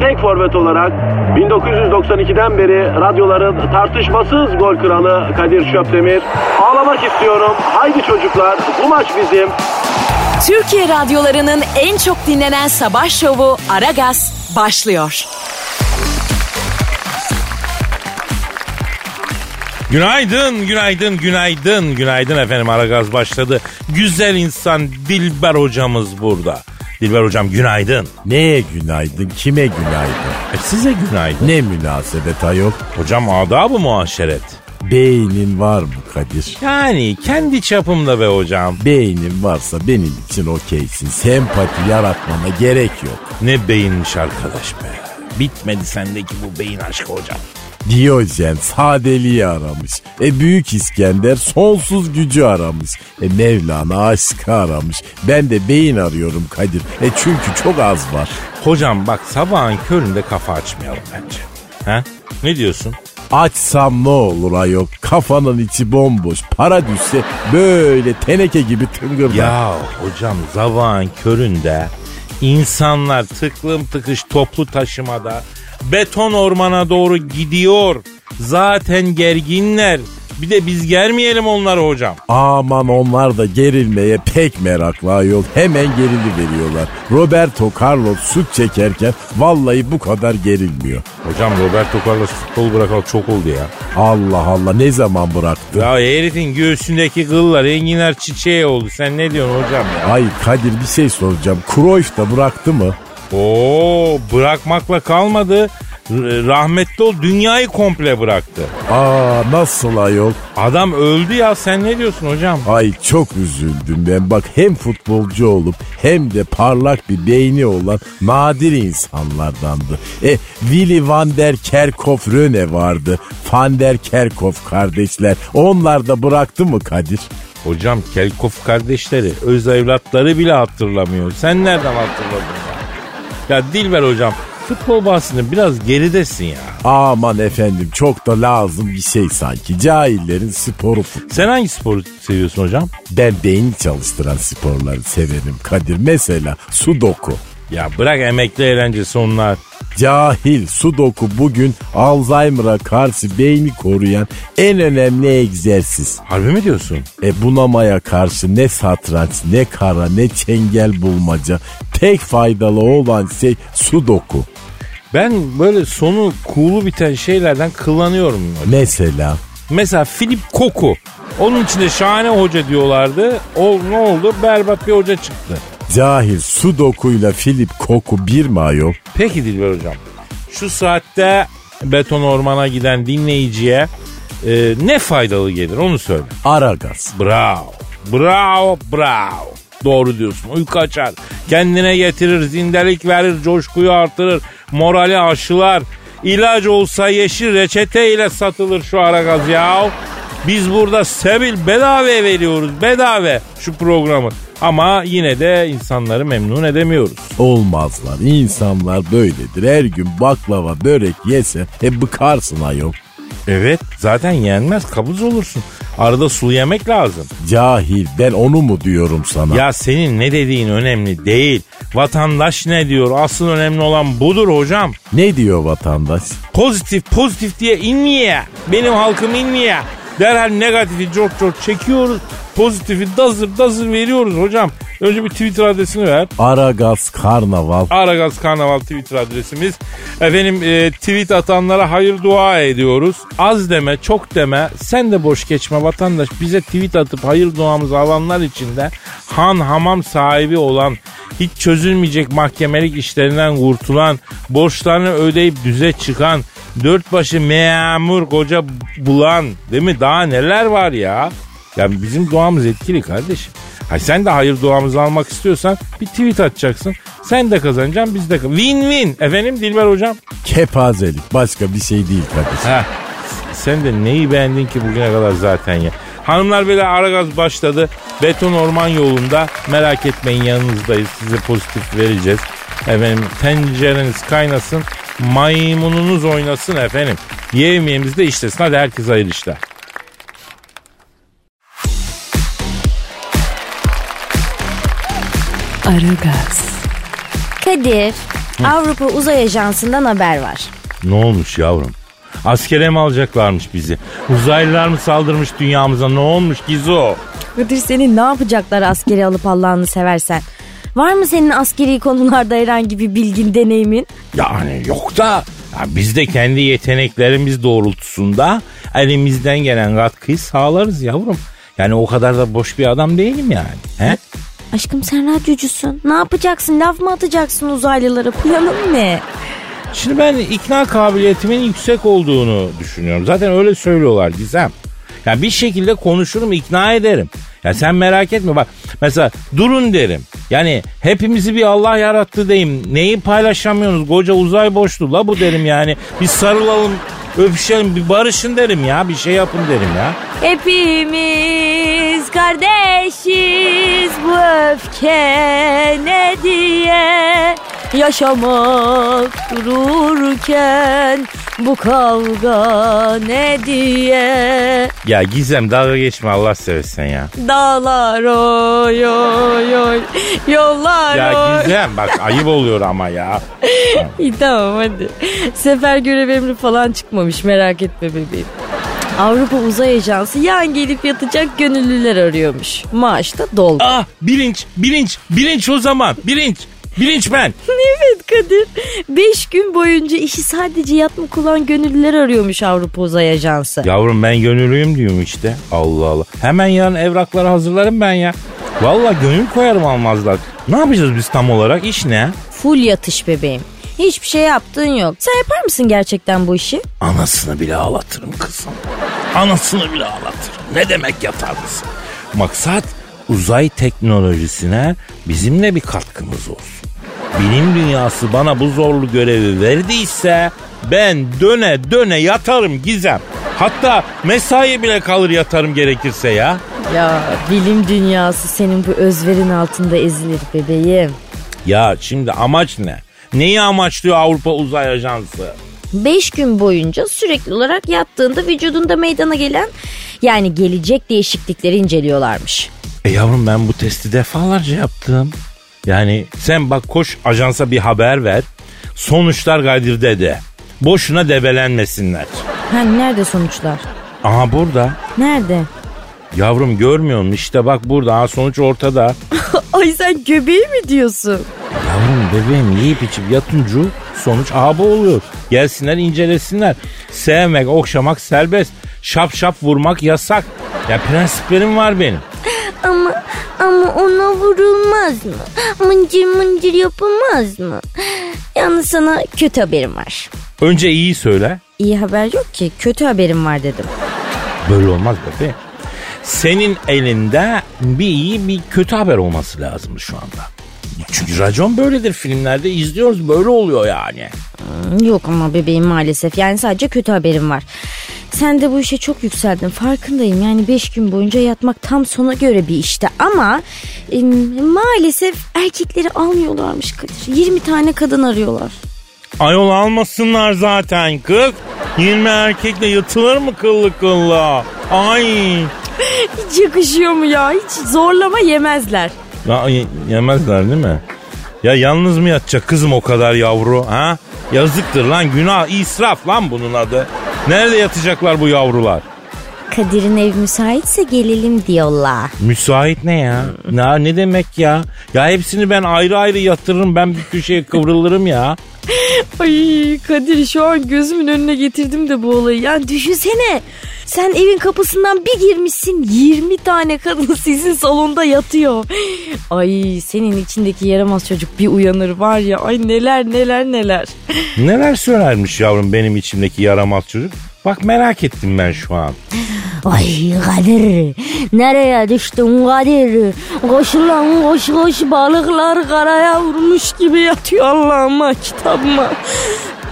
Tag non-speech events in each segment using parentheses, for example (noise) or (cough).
tek forvet olarak 1992'den beri radyoların tartışmasız gol kralı Kadir Şöpdemir. Ağlamak istiyorum. Haydi çocuklar bu maç bizim. Türkiye radyolarının en çok dinlenen sabah şovu Aragaz başlıyor. Günaydın, günaydın, günaydın, günaydın efendim. Aragaz başladı. Güzel insan Dilber hocamız burada. Dilber hocam günaydın. Neye günaydın? Kime günaydın? E size günaydın. Ne münasebet ayol? Hocam adabı muaşeret. Beynin var mı Kadir? Yani kendi çapımda be hocam. Beynin varsa benim için okeysin. Sempati yaratmana gerek yok. Ne beyinmiş arkadaş be. Bitmedi sendeki bu beyin aşkı hocam. Diyojen sadeliği aramış. E Büyük İskender sonsuz gücü aramış. E Mevlana aşkı aramış. Ben de beyin arıyorum Kadir. E çünkü çok az var. Hocam bak sabahın köründe kafa açmayalım bence. Ha? Ne diyorsun? Açsam ne olur ayol. Kafanın içi bomboş. Para düşse böyle teneke gibi tıngırdar. Ya hocam sabahın köründe insanlar tıklım tıkış toplu taşımada beton ormana doğru gidiyor. Zaten gerginler. Bir de biz germeyelim onları hocam. Aman onlar da gerilmeye pek meraklı ayol. Hemen gerili veriyorlar. Roberto Carlos şut çekerken vallahi bu kadar gerilmiyor. Hocam Roberto Carlos futbol bırakalı çok oldu ya. Allah Allah ne zaman bıraktı? Ya herifin göğsündeki kıllar enginar çiçeği oldu. Sen ne diyorsun hocam ya? Ay Kadir bir şey soracağım. Cruyff da bıraktı mı? Oo bırakmakla kalmadı. Rahmetli ol dünyayı komple bıraktı. Aa nasıl ayol? Adam öldü ya sen ne diyorsun hocam? Ay çok üzüldüm ben. Bak hem futbolcu olup hem de parlak bir beyni olan nadir insanlardandı. E Willy van der Kerkhoff Röne vardı. Van der Kerkhoff kardeşler. Onlar da bıraktı mı Kadir? Hocam Kelkof kardeşleri öz evlatları bile hatırlamıyor. Sen nereden hatırladın ya? Dilber hocam futbol bahsinde biraz geridesin ya. Aman efendim çok da lazım bir şey sanki. Cahillerin sporu futbol. Sen hangi sporu seviyorsun hocam? Ben beyni çalıştıran sporları severim Kadir. Mesela sudoku. Ya bırak emekli eğlencesi onlar. Cahil sudoku bugün Alzheimer'a karşı beyni koruyan en önemli egzersiz. Harbi mi diyorsun? E bunamaya karşı ne satranç ne kara ne çengel bulmaca tek faydalı olan şey sudoku. Ben böyle sonu cool'u biten şeylerden kullanıyorum. Mesela Mesela Philip Koku. Onun içinde şahane hoca diyorlardı. O ne oldu? Berbat bir hoca çıktı. cahil sudokuyla Philip Koku bir mi ayol? Peki Dilber hocam. Şu saatte beton ormana giden dinleyiciye e, ne faydalı gelir onu söyle. Aragaz. Bravo. Bravo, bravo. Doğru diyorsun. Uyku açar. Kendine getirir, zindelik verir, coşkuyu artırır, morali aşılar. İlaç olsa yeşil reçete ile satılır şu ara gaz ya. Biz burada sebil bedava veriyoruz bedava şu programı. Ama yine de insanları memnun edemiyoruz. Olmazlar. İnsanlar böyledir. Her gün baklava börek yese e bıkarsın ayol. Evet zaten yenmez kabuz olursun. Arada sulu yemek lazım. Cahil ben onu mu diyorum sana? Ya senin ne dediğin önemli değil. Vatandaş ne diyor? Asıl önemli olan budur hocam. Ne diyor vatandaş? Pozitif pozitif diye inmeye. Benim halkım inmeye. Derhal negatifi çok çok çekiyoruz. Pozitifi dazır dazır veriyoruz hocam. Önce bir Twitter adresini ver. Aragaz Karnaval. Aragaz Karnaval Twitter adresimiz. Efendim e, tweet atanlara hayır dua ediyoruz. Az deme çok deme sen de boş geçme vatandaş. Bize tweet atıp hayır duamızı alanlar içinde han hamam sahibi olan hiç çözülmeyecek mahkemelik işlerinden kurtulan, borçlarını ödeyip düze çıkan, dört başı memur koca bulan değil mi? Daha neler var ya? Ya bizim duamız etkili kardeşim. Ha sen de hayır duamızı almak istiyorsan bir tweet atacaksın. Sen de kazanacaksın biz de Win win. Efendim Dilber hocam? Kepazelik başka bir şey değil kardeşim. Ha, sen de neyi beğendin ki bugüne kadar zaten ya? Hanımlar beyler Aragaz başladı. Beton orman yolunda merak etmeyin yanınızdayız. Size pozitif vereceğiz. Efendim tencereniz kaynasın. Maymununuz oynasın efendim. Yemeğimiz de işlesin. Hadi herkes hayırlı işler. Aragaz. Kadir, Avrupa Uzay Ajansı'ndan haber var. Ne olmuş yavrum? Askere mi alacaklarmış bizi? Uzaylılar mı saldırmış dünyamıza? Ne olmuş Gizo? Kadir senin ne yapacaklar askeri alıp Allah'ını seversen? Var mı senin askeri konularda herhangi bir bilgin, deneyimin? Yani yok da ya biz de kendi yeteneklerimiz doğrultusunda elimizden gelen katkıyı sağlarız yavrum. Yani o kadar da boş bir adam değilim yani. He? Aşkım sen radyocusun. Ne yapacaksın? Laf mı atacaksın uzaylılara? Planın ne? Şimdi ben ikna kabiliyetimin yüksek olduğunu düşünüyorum. Zaten öyle söylüyorlar Gizem. Ya bir şekilde konuşurum, ikna ederim. Ya sen merak etme bak. Mesela durun derim. Yani hepimizi bir Allah yarattı deyim. Neyi paylaşamıyorsunuz? Koca uzay boşluğu la bu derim yani. Bir sarılalım, öpüşelim, bir barışın derim ya. Bir şey yapın derim ya. Hepimiz kardeşiz bu öfke ne diye Yaşamak dururken bu kavga ne diye Ya Gizem dalga geçme Allah seversen ya. Dağlar oy oy oy Yollar Ya oy Gizem bak ayıp oluyor ama ya. İyi tamam hadi Sefer görev emri falan çıkmamış merak etme bebeğim Avrupa Uzay Ajansı yan gelip yatacak gönüllüler arıyormuş. Maaş da doldu. Ah bilinç, bilinç, bilinç o zaman. Bilinç, bilinç ben. (laughs) Evet Kadir. Beş gün boyunca işi sadece yatmak olan gönüllüler arıyormuş Avrupa Uzay Ajansı. Yavrum ben gönüllüyüm diyorum işte. Allah Allah. Hemen yarın evrakları hazırlarım ben ya. Valla gönül koyarım almazlar. Ne yapacağız biz tam olarak? İş ne? Full yatış bebeğim. Hiçbir şey yaptığın yok. Sen yapar mısın gerçekten bu işi? Anasını bile ağlatırım kızım. Anasını bile ağlatırım. Ne demek yatar mısın? Maksat uzay teknolojisine bizimle bir katkımız olsun. Bilim dünyası bana bu zorlu görevi verdiyse ben döne döne yatarım Gizem. Hatta mesai bile kalır yatarım gerekirse ya. Ya bilim dünyası senin bu özverin altında ezilir bebeğim. Ya şimdi amaç ne? Neyi amaçlıyor Avrupa Uzay Ajansı? 5 gün boyunca sürekli olarak yattığında vücudunda meydana gelen yani gelecek değişiklikleri inceliyorlarmış. E yavrum ben bu testi defalarca yaptım. Yani sen bak koş ajansa bir haber ver. Sonuçlar Kadir'de de. Boşuna debelenmesinler. Hani nerede sonuçlar? Aha burada. Nerede? Yavrum görmüyor musun? İşte bak burada. Aha sonuç ortada. (laughs) Ay sen göbeği mi diyorsun? Yavrum bebeğim yiyip içip yatıncu sonuç aha bu oluyor. Gelsinler incelesinler. Sevmek, okşamak serbest. Şap şap vurmak yasak. Ya prensiplerim var benim. Ama ama ona vurulmaz mı? Mıncır mıncır yapılmaz mı? Yalnız sana kötü haberim var. Önce iyi söyle. İyi haber yok ki kötü haberim var dedim. Böyle olmaz bebeğim. Senin elinde bir iyi bir kötü haber olması lazım şu anda. Çünkü racon böyledir filmlerde izliyoruz böyle oluyor yani. Yok ama bebeğim maalesef yani sadece kötü haberim var. Sen de bu işe çok yükseldin farkındayım yani 5 gün boyunca yatmak tam sona göre bir işte ama e, maalesef erkekleri almıyorlarmış Kadir. 20 tane kadın arıyorlar. Ayol almasınlar zaten kız. 20 erkekle yatılır mı kıllı kıllı? Ay. (laughs) Hiç yakışıyor mu ya hiç zorlama yemezler. Ya, ye- yemezler değil mi? Ya yalnız mı yatacak kızım o kadar yavru ha? Yazıktır lan günah israf lan bunun adı. Nerede yatacaklar bu yavrular? Kadir'in ev müsaitse gelelim diyorlar. Müsait ne ya? Ne, ne demek ya? Ya hepsini ben ayrı ayrı yatırırım ben bir köşeye kıvrılırım ya. (laughs) Ay Kadir şu an gözümün önüne getirdim de bu olayı. Yani düşünsene. Sen evin kapısından bir girmişsin 20 tane kadın (laughs) sizin salonda yatıyor. Ay senin içindeki yaramaz çocuk bir uyanır var ya ay neler neler neler. Neler söylermiş yavrum benim içimdeki yaramaz çocuk? Bak merak ettim ben şu an. (laughs) Ay Kadir nereye düştün Kadir? Koş lan koş koş balıklar karaya vurmuş gibi yatıyor Allah'ıma kitabıma.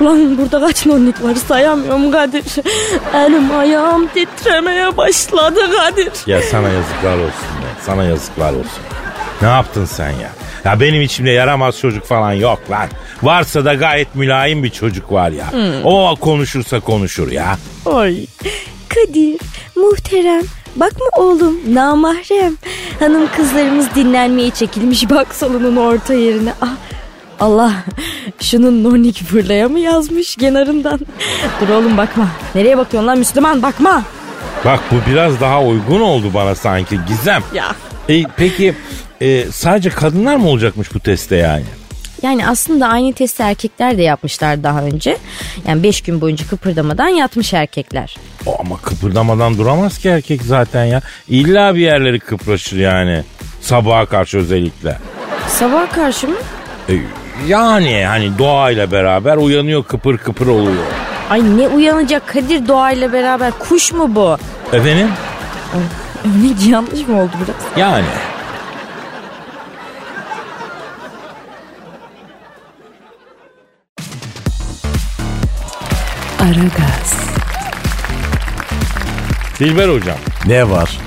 Ulan burada kaç nonnik var sayamıyorum Kadir. Elim ayağım titremeye başladı Kadir. Ya sana yazıklar olsun be. Sana yazıklar olsun. Ne yaptın sen ya? Ya benim içimde yaramaz çocuk falan yok lan. Varsa da gayet mülayim bir çocuk var ya. O konuşursa konuşur ya. Ay Kadir muhterem bakma oğlum namahrem. Hanım kızlarımız dinlenmeye çekilmiş bak salonun orta yerine. Ah, Allah şunun nonik fırlaya mı yazmış kenarından? Dur oğlum bakma. Nereye bakıyorsun lan Müslüman bakma. Bak bu biraz daha uygun oldu bana sanki Gizem. Ya. E, peki e, sadece kadınlar mı olacakmış bu teste yani? Yani aslında aynı testi erkekler de yapmışlar daha önce. Yani 5 gün boyunca kıpırdamadan yatmış erkekler. O ama kıpırdamadan duramaz ki erkek zaten ya. İlla bir yerleri kıpraşır yani. Sabaha karşı özellikle. Sabah karşı mı? E, yani hani doğayla beraber uyanıyor kıpır kıpır oluyor. Ay ne uyanacak Kadir doğayla beraber kuş mu bu? Efendim? (laughs) Örnek yanlış mı oldu biraz? Yani. Aragaz, Dilber hocam. Ne var?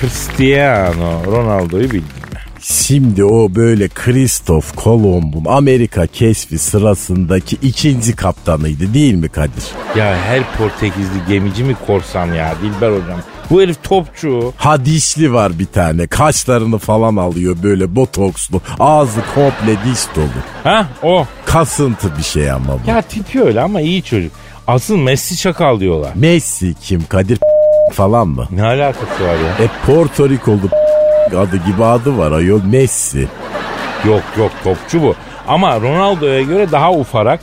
Cristiano Ronaldo'yu bildin mi? Şimdi o böyle Kristof Kolomb'un Amerika keşfi sırasındaki ikinci kaptanıydı değil mi Kadir? Ya her Portekizli gemici mi korsan ya Dilber hocam? Bu herif topçu. Ha dişli var bir tane. Kaşlarını falan alıyor böyle botokslu. Ağzı komple diş dolu. Ha o. Kasıntı bir şey ama bu. Ya tipi öyle ama iyi çocuk. Asıl Messi çakal diyorlar. Messi kim Kadir (laughs) falan mı? Ne alakası var ya? E Porto Rikolu (laughs) adı gibi adı var ayol Messi. Yok yok topçu bu. Ama Ronaldo'ya göre daha ufarak.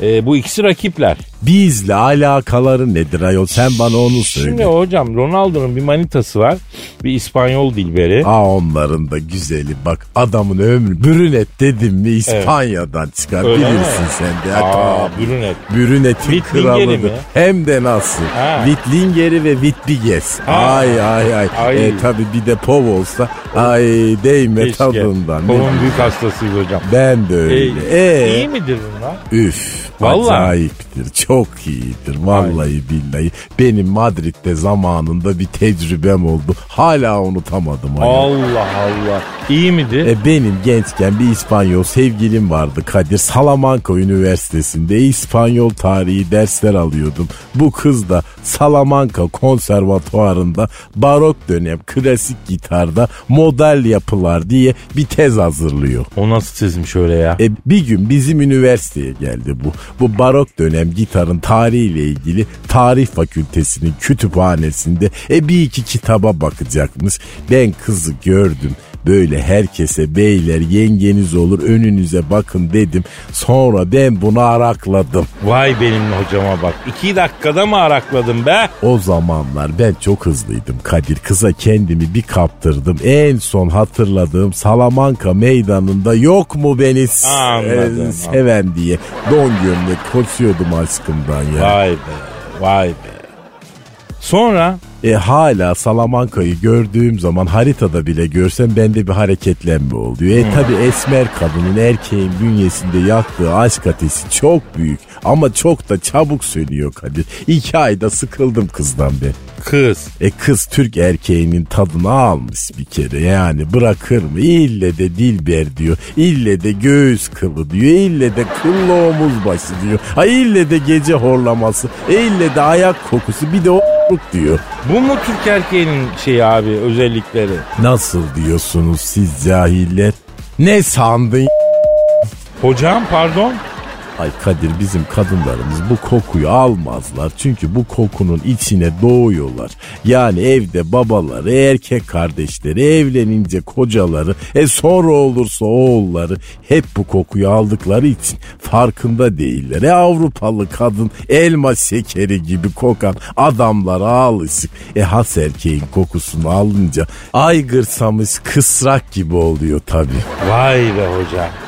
E, bu ikisi rakipler. Bizle alakaları nedir ayol sen bana onu söyle. Şimdi hocam Ronaldo'nun bir manitası var. Bir İspanyol dilberi. Aa onların da güzeli bak adamın ömrü brünet dedim mi İspanya'dan çıkar Öyle bilirsin mi? sen de. Aa, brünet. Brünetin kralıdır. mi? Hem de nasıl? Ha. Wittlingeri ve Wittbiges. Ay ay ay. Ay. E, tabii bir de pov olsa ay değme Keşke. tadından. Diyeyim? büyük hastasıyız hocam. Ben de öyle. E, E, iyi midir bunlar? Üf. Vallahi. Acayiptir. Çok iyidir. Vallahi billahi. Benim Madrid'de zamanında bir tecrübem oldu. Hala unutamadım. ayol. Allah Allah. İyi midir? E benim gençken bir İspanyol sevgilim vardı Kadir. Salamanca Üniversitesi'nde İspanyol tarihi dersler alıyordum. Bu kız da Salamanca Konservatuarı'nda barok dönem klasik gitarda model yapılar diye bir tez hazırlıyor. O nasıl çizmiş öyle ya? E bir gün bizim üniversiteye geldi bu. Bu barok dönem gitarın tarihiyle ilgili tarih fakültesinin kütüphanesinde e bir iki kitaba bakacakmış. Ben kızı gördüm. Böyle herkese beyler yengeniz olur önünüze bakın dedim. Sonra ben bunu arakladım. Vay benim hocama bak. İki dakikada mı arakladım be? O zamanlar ben çok hızlıydım Kadir. Kıza kendimi bir kaptırdım. En son hatırladığım Salamanca meydanında yok mu beni Anladım, e, seven diye. Don gömlek koşuyordum aşkımdan ya. Vay be. Vay be. Sonra E hala Salamanca'yı gördüğüm zaman haritada bile görsem bende bir hareketlenme oluyor. E tabi esmer kadının erkeğin bünyesinde yaktığı aşk ateşi çok büyük ama çok da çabuk sönüyor Kadir. İki ayda sıkıldım kızdan ben. kız. E kız Türk erkeğinin tadını almış bir kere yani bırakır mı? İlle de dilber diyor. İlle de göğüs kılı diyor. İlle de kıllı omuz başı diyor. Ha ille de gece horlaması. E ille de ayak kokusu bir de o (laughs) diyor. Bu mu Türk erkeğinin şeyi abi özellikleri? Nasıl diyorsunuz siz cahiller? Ne sandın? Hocam pardon. Ay Kadir bizim kadınlarımız bu kokuyu almazlar. Çünkü bu kokunun içine doğuyorlar. Yani evde babaları, erkek kardeşleri, evlenince kocaları, e sonra olursa oğulları hep bu kokuyu aldıkları için farkında değiller. E Avrupalı kadın elma şekeri gibi kokan adamlara alışık. E has erkeğin kokusunu alınca aygırsamış kısrak gibi oluyor tabii. Vay be hoca.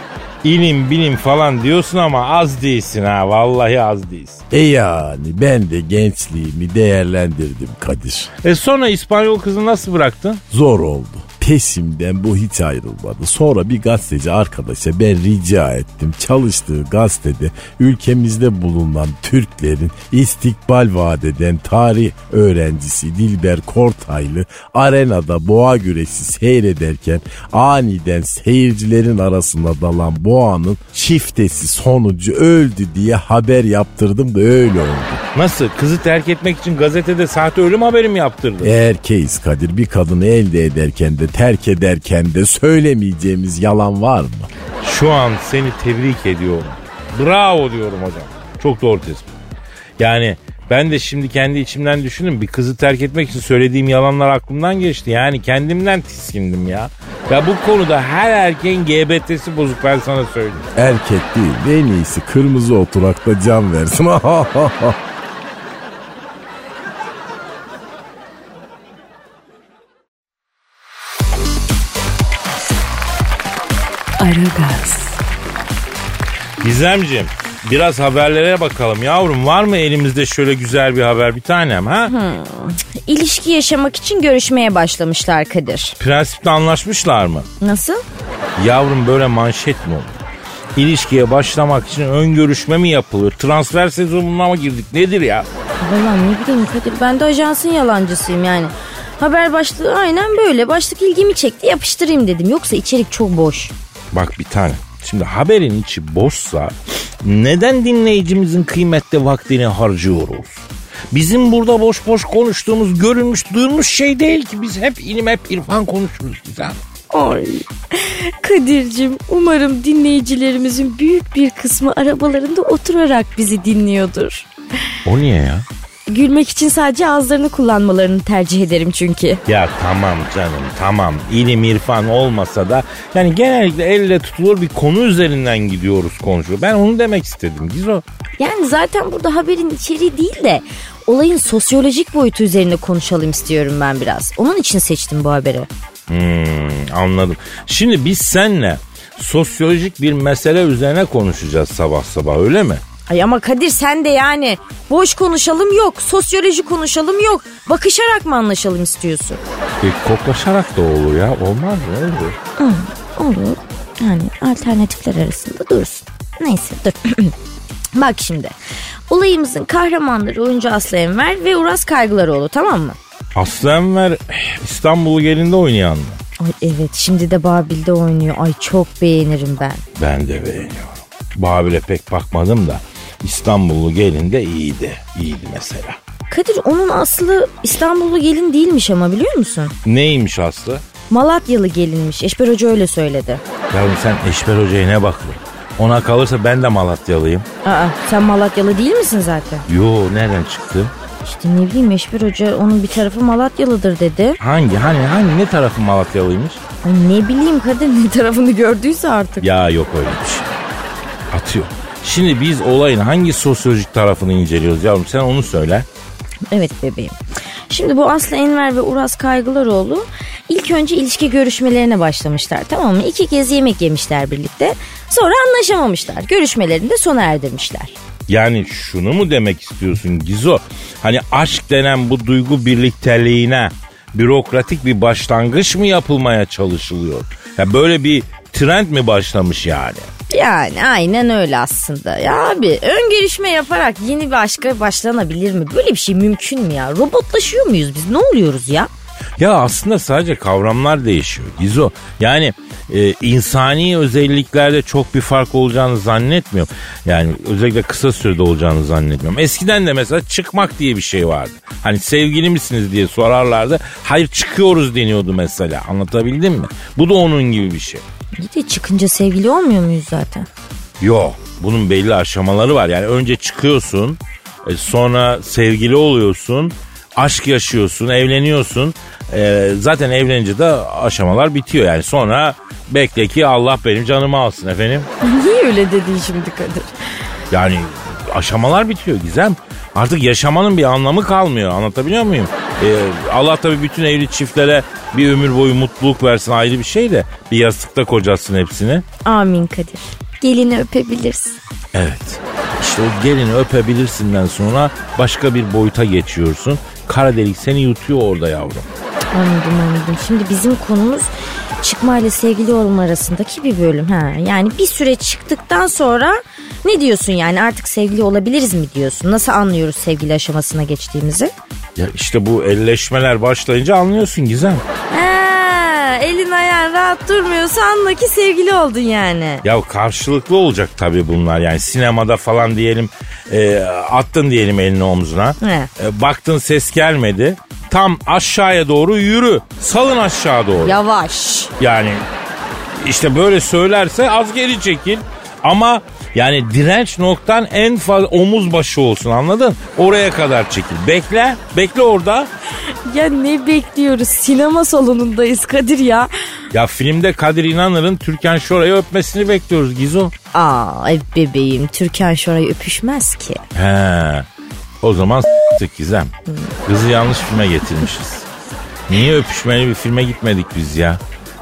İlim bilim falan diyorsun ama az değilsin ha. Vallahi az değilsin. E yani ben de gençliğimi değerlendirdim Kadir. E sonra İspanyol kızı nasıl bıraktın? Zor oldu. Peşimden bu hiç ayrılmadı. Sonra bir gazeteci arkadaşa ben rica ettim. Çalıştığı gazetede ülkemizde bulunan Türklerin istikbal vadeden tarih öğrencisi Dilber Kortaylı arenada boğa güreşi seyrederken aniden seyircilerin arasına dalan boğanın çiftesi sonucu öldü diye haber yaptırdım da öyle oldu. Nasıl? Kızı terk etmek için gazetede sahte ölüm haberi mi yaptırdın? Erkeğiz Kadir bir kadını elde ederken de terk ederken de söylemeyeceğimiz yalan var mı? Şu an seni tebrik ediyorum. Bravo diyorum hocam. Çok doğru tespit. Yani ben de şimdi kendi içimden düşündüm. Bir kızı terk etmek için söylediğim yalanlar aklımdan geçti. Yani kendimden tiskindim ya. Ya bu konuda her erkeğin GBT'si bozuk ben sana söyleyeyim. Erkek değil en iyisi kırmızı oturakta can versin. (laughs) Aragaz, Gizemciğim biraz haberlere bakalım yavrum. Var mı elimizde şöyle güzel bir haber bir tanem ha? İlişki yaşamak için görüşmeye başlamışlar Kadir. Prensipte anlaşmışlar mı? Nasıl? Yavrum böyle manşet mi olur? İlişkiye başlamak için ön görüşme mi yapılıyor? Transfer sezonuna mı girdik? Nedir ya? Vallahi ne bileyim Kadir ben de ajansın yalancısıyım yani. Haber başlığı aynen böyle. Başlık ilgimi çekti yapıştırayım dedim. Yoksa içerik çok boş. Bak bir tane. Şimdi haberin içi boşsa neden dinleyicimizin kıymetli vaktini harcıyoruz? Bizim burada boş boş konuştuğumuz görülmüş duyulmuş şey değil ki. Biz hep ilim hep irfan konuşuruz güzel. Ay. Kadir'cim umarım dinleyicilerimizin büyük bir kısmı arabalarında oturarak bizi dinliyordur. O niye ya? Gülmek için sadece ağızlarını kullanmalarını tercih ederim çünkü. Ya tamam canım tamam ilim irfan olmasa da yani genellikle elle tutulur bir konu üzerinden gidiyoruz konuşuyor. Ben onu demek istedim Gizo. Yani zaten burada haberin içeriği değil de olayın sosyolojik boyutu üzerine konuşalım istiyorum ben biraz. Onun için seçtim bu haberi. Hmm, anladım. Şimdi biz seninle sosyolojik bir mesele üzerine konuşacağız sabah sabah öyle mi? Ay ama Kadir sen de yani boş konuşalım yok, sosyoloji konuşalım yok. Bakışarak mı anlaşalım istiyorsun? E, koklaşarak da olur ya olmaz mı? Olur. Olur. Yani alternatifler arasında dursun. Neyse dur. (clears throat) Bak şimdi. Olayımızın kahramanları oyuncu Aslı Enver ve Uras Kaygılaroğlu tamam mı? Aslı Enver İstanbul'u gelinde oynayan mı? Ay evet şimdi de Babil'de oynuyor. Ay çok beğenirim ben. Ben de beğeniyorum. Babil'e pek bakmadım da İstanbullu gelinde iyiydi. İyiydi mesela. Kadir onun aslı İstanbullu gelin değilmiş ama biliyor musun? Neymiş Aslı? Malatyalı gelinmiş. Eşber Hoca öyle söyledi. Yavrum sen Eşber Hoca'ya ne bakıyorsun? Ona kalırsa ben de Malatyalıyım. Aa sen Malatyalı değil misin zaten? Yo nereden çıktı? İşte ne bileyim Eşber Hoca onun bir tarafı Malatyalıdır dedi. Hangi hani hani ne tarafı Malatyalıymış? Ay ne bileyim Kadir ne tarafını gördüyse artık. Ya yok öyle bir şey. Atıyor. Şimdi biz olayın hangi sosyolojik tarafını inceliyoruz yavrum sen onu söyle. Evet bebeğim. Şimdi bu Aslı Enver ve Uras Kaygılaroğlu ilk önce ilişki görüşmelerine başlamışlar tamam mı? İki kez yemek yemişler birlikte. Sonra anlaşamamışlar. Görüşmelerini de sona erdirmişler. Yani şunu mu demek istiyorsun Gizo? Hani aşk denen bu duygu birlikteliğine bürokratik bir başlangıç mı yapılmaya çalışılıyor? Ya böyle bir trend mi başlamış yani? Yani aynen öyle aslında. Ya abi ön görüşme yaparak yeni bir aşka başlanabilir mi? Böyle bir şey mümkün mü ya? Robotlaşıyor muyuz biz? Ne oluyoruz ya? Ya aslında sadece kavramlar değişiyor Gizo. Yani e, insani özelliklerde çok bir fark olacağını zannetmiyorum. Yani özellikle kısa sürede olacağını zannetmiyorum. Eskiden de mesela çıkmak diye bir şey vardı. Hani sevgili misiniz diye sorarlardı. Hayır çıkıyoruz deniyordu mesela. Anlatabildim mi? Bu da onun gibi bir şey. Bir de çıkınca sevgili olmuyor muyuz zaten? Yok bunun belli aşamaları var. Yani önce çıkıyorsun, e, sonra sevgili oluyorsun, aşk yaşıyorsun, evleniyorsun. E, zaten evlenince de aşamalar bitiyor yani. Sonra bekle ki Allah benim canımı alsın efendim. Niye öyle dedin şimdi Kadir? Yani aşamalar bitiyor Gizem. Artık yaşamanın bir anlamı kalmıyor. Anlatabiliyor muyum? Ee, Allah tabii bütün evli çiftlere bir ömür boyu mutluluk versin ayrı bir şey de bir yastıkta kocatsın hepsini. Amin Kadir. Gelini öpebilirsin. Evet. İşte o gelini öpebilirsinden sonra başka bir boyuta geçiyorsun. Kara delik seni yutuyor orada yavrum. Anladım anladım. Şimdi bizim konumuz çıkma ile sevgili olma arasındaki bir bölüm. Ha, yani bir süre çıktıktan sonra ne diyorsun yani artık sevgili olabiliriz mi diyorsun? Nasıl anlıyoruz sevgili aşamasına geçtiğimizi? Ya işte bu elleşmeler başlayınca anlıyorsun Gizem. Ha, elin ayağın rahat durmuyorsa anla ki sevgili oldun yani. Ya karşılıklı olacak tabii bunlar yani sinemada falan diyelim e, attın diyelim elini omzuna. He. E, baktın ses gelmedi. Tam aşağıya doğru yürü. Salın aşağı doğru. Yavaş. Yani işte böyle söylerse az geri çekil. Ama yani direnç noktan en fazla omuz başı olsun anladın? Oraya kadar çekil. Bekle. Bekle orada. Ya ne bekliyoruz? Sinema salonundayız Kadir ya. Ya filmde Kadir İnanır'ın Türkan Şoray'ı öpmesini bekliyoruz Gizo. Aa ay bebeğim Türkan Şoray öpüşmez ki. He. O zaman s**tık Gizem. Kızı yanlış filme getirmişiz. Niye öpüşmeli bir filme gitmedik biz ya?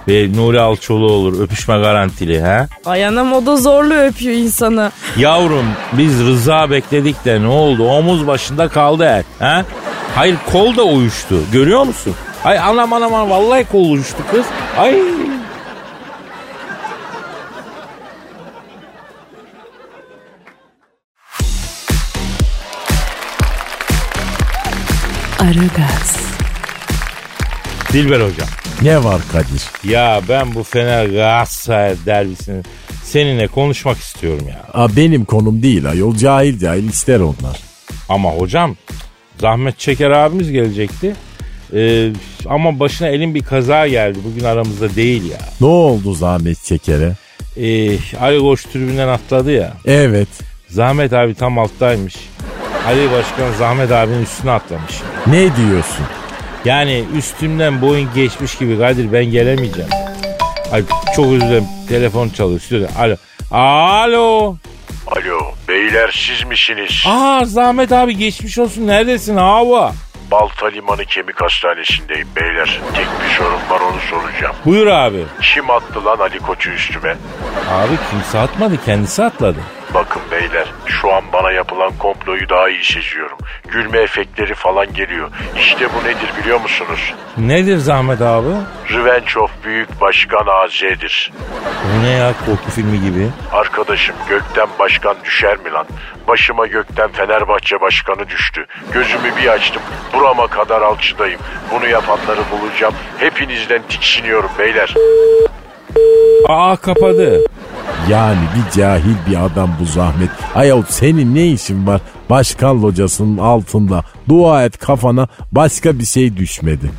Ve Nuri Alçoğlu olur öpüşme garantili ha? Ay anam o da zorlu öpüyor insanı. Yavrum biz rıza bekledik de ne oldu? Omuz başında kaldı el. Ha? Hayır kol da uyuştu. Görüyor musun? Ay anam anam anam vallahi kol uyuştu kız. Ay. Aragaz, Dilber hocam. Ne var Kadir? Ya ben bu Fener Galatasaray derbisini seninle konuşmak istiyorum ya. Aa, benim konum değil ayol cahil cahil ister onlar. Ama hocam Zahmet Çeker abimiz gelecekti. Ee, ama başına elin bir kaza geldi. Bugün aramızda değil ya. Ne oldu zahmet çekere? Ee, Ali Koç tribünden atladı ya. Evet. Zahmet abi tam alttaymış. Ali Başkan Zahmet abinin üstüne atlamış. Ne diyorsun? Yani üstümden boyun geçmiş gibi Kadir ben gelemeyeceğim. Ay çok özür dilerim. Telefon çalıyor. Stüdyo. Alo. Alo. Alo beyler siz misiniz? Aa Zahmet abi geçmiş olsun. Neredesin hava? Balta Limanı Kemik Hastanesi'ndeyim beyler. Tek bir sorun var onu soracağım. Buyur abi. Kim attı lan Ali Koç'u üstüme? Abi kimse atmadı kendisi atladı. Bakın şu an bana yapılan komployu daha iyi seziyorum. Gülme efektleri falan geliyor. İşte bu nedir biliyor musunuz? Nedir Zahmet abi? Revenge of Büyük Başkan AZ'dir. Bu ne ya korku filmi gibi? Arkadaşım gökten başkan düşer mi lan? Başıma gökten Fenerbahçe başkanı düştü. Gözümü bir açtım. Burama kadar alçıdayım. Bunu yapanları bulacağım. Hepinizden tiksiniyorum beyler. Aa kapadı. Yani bir cahil bir adam bu zahmet. Ayol senin ne işin var başkan locasının altında? Dua et kafana başka bir şey düşmedi.